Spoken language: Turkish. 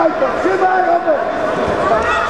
Michael, goodbye, Humble.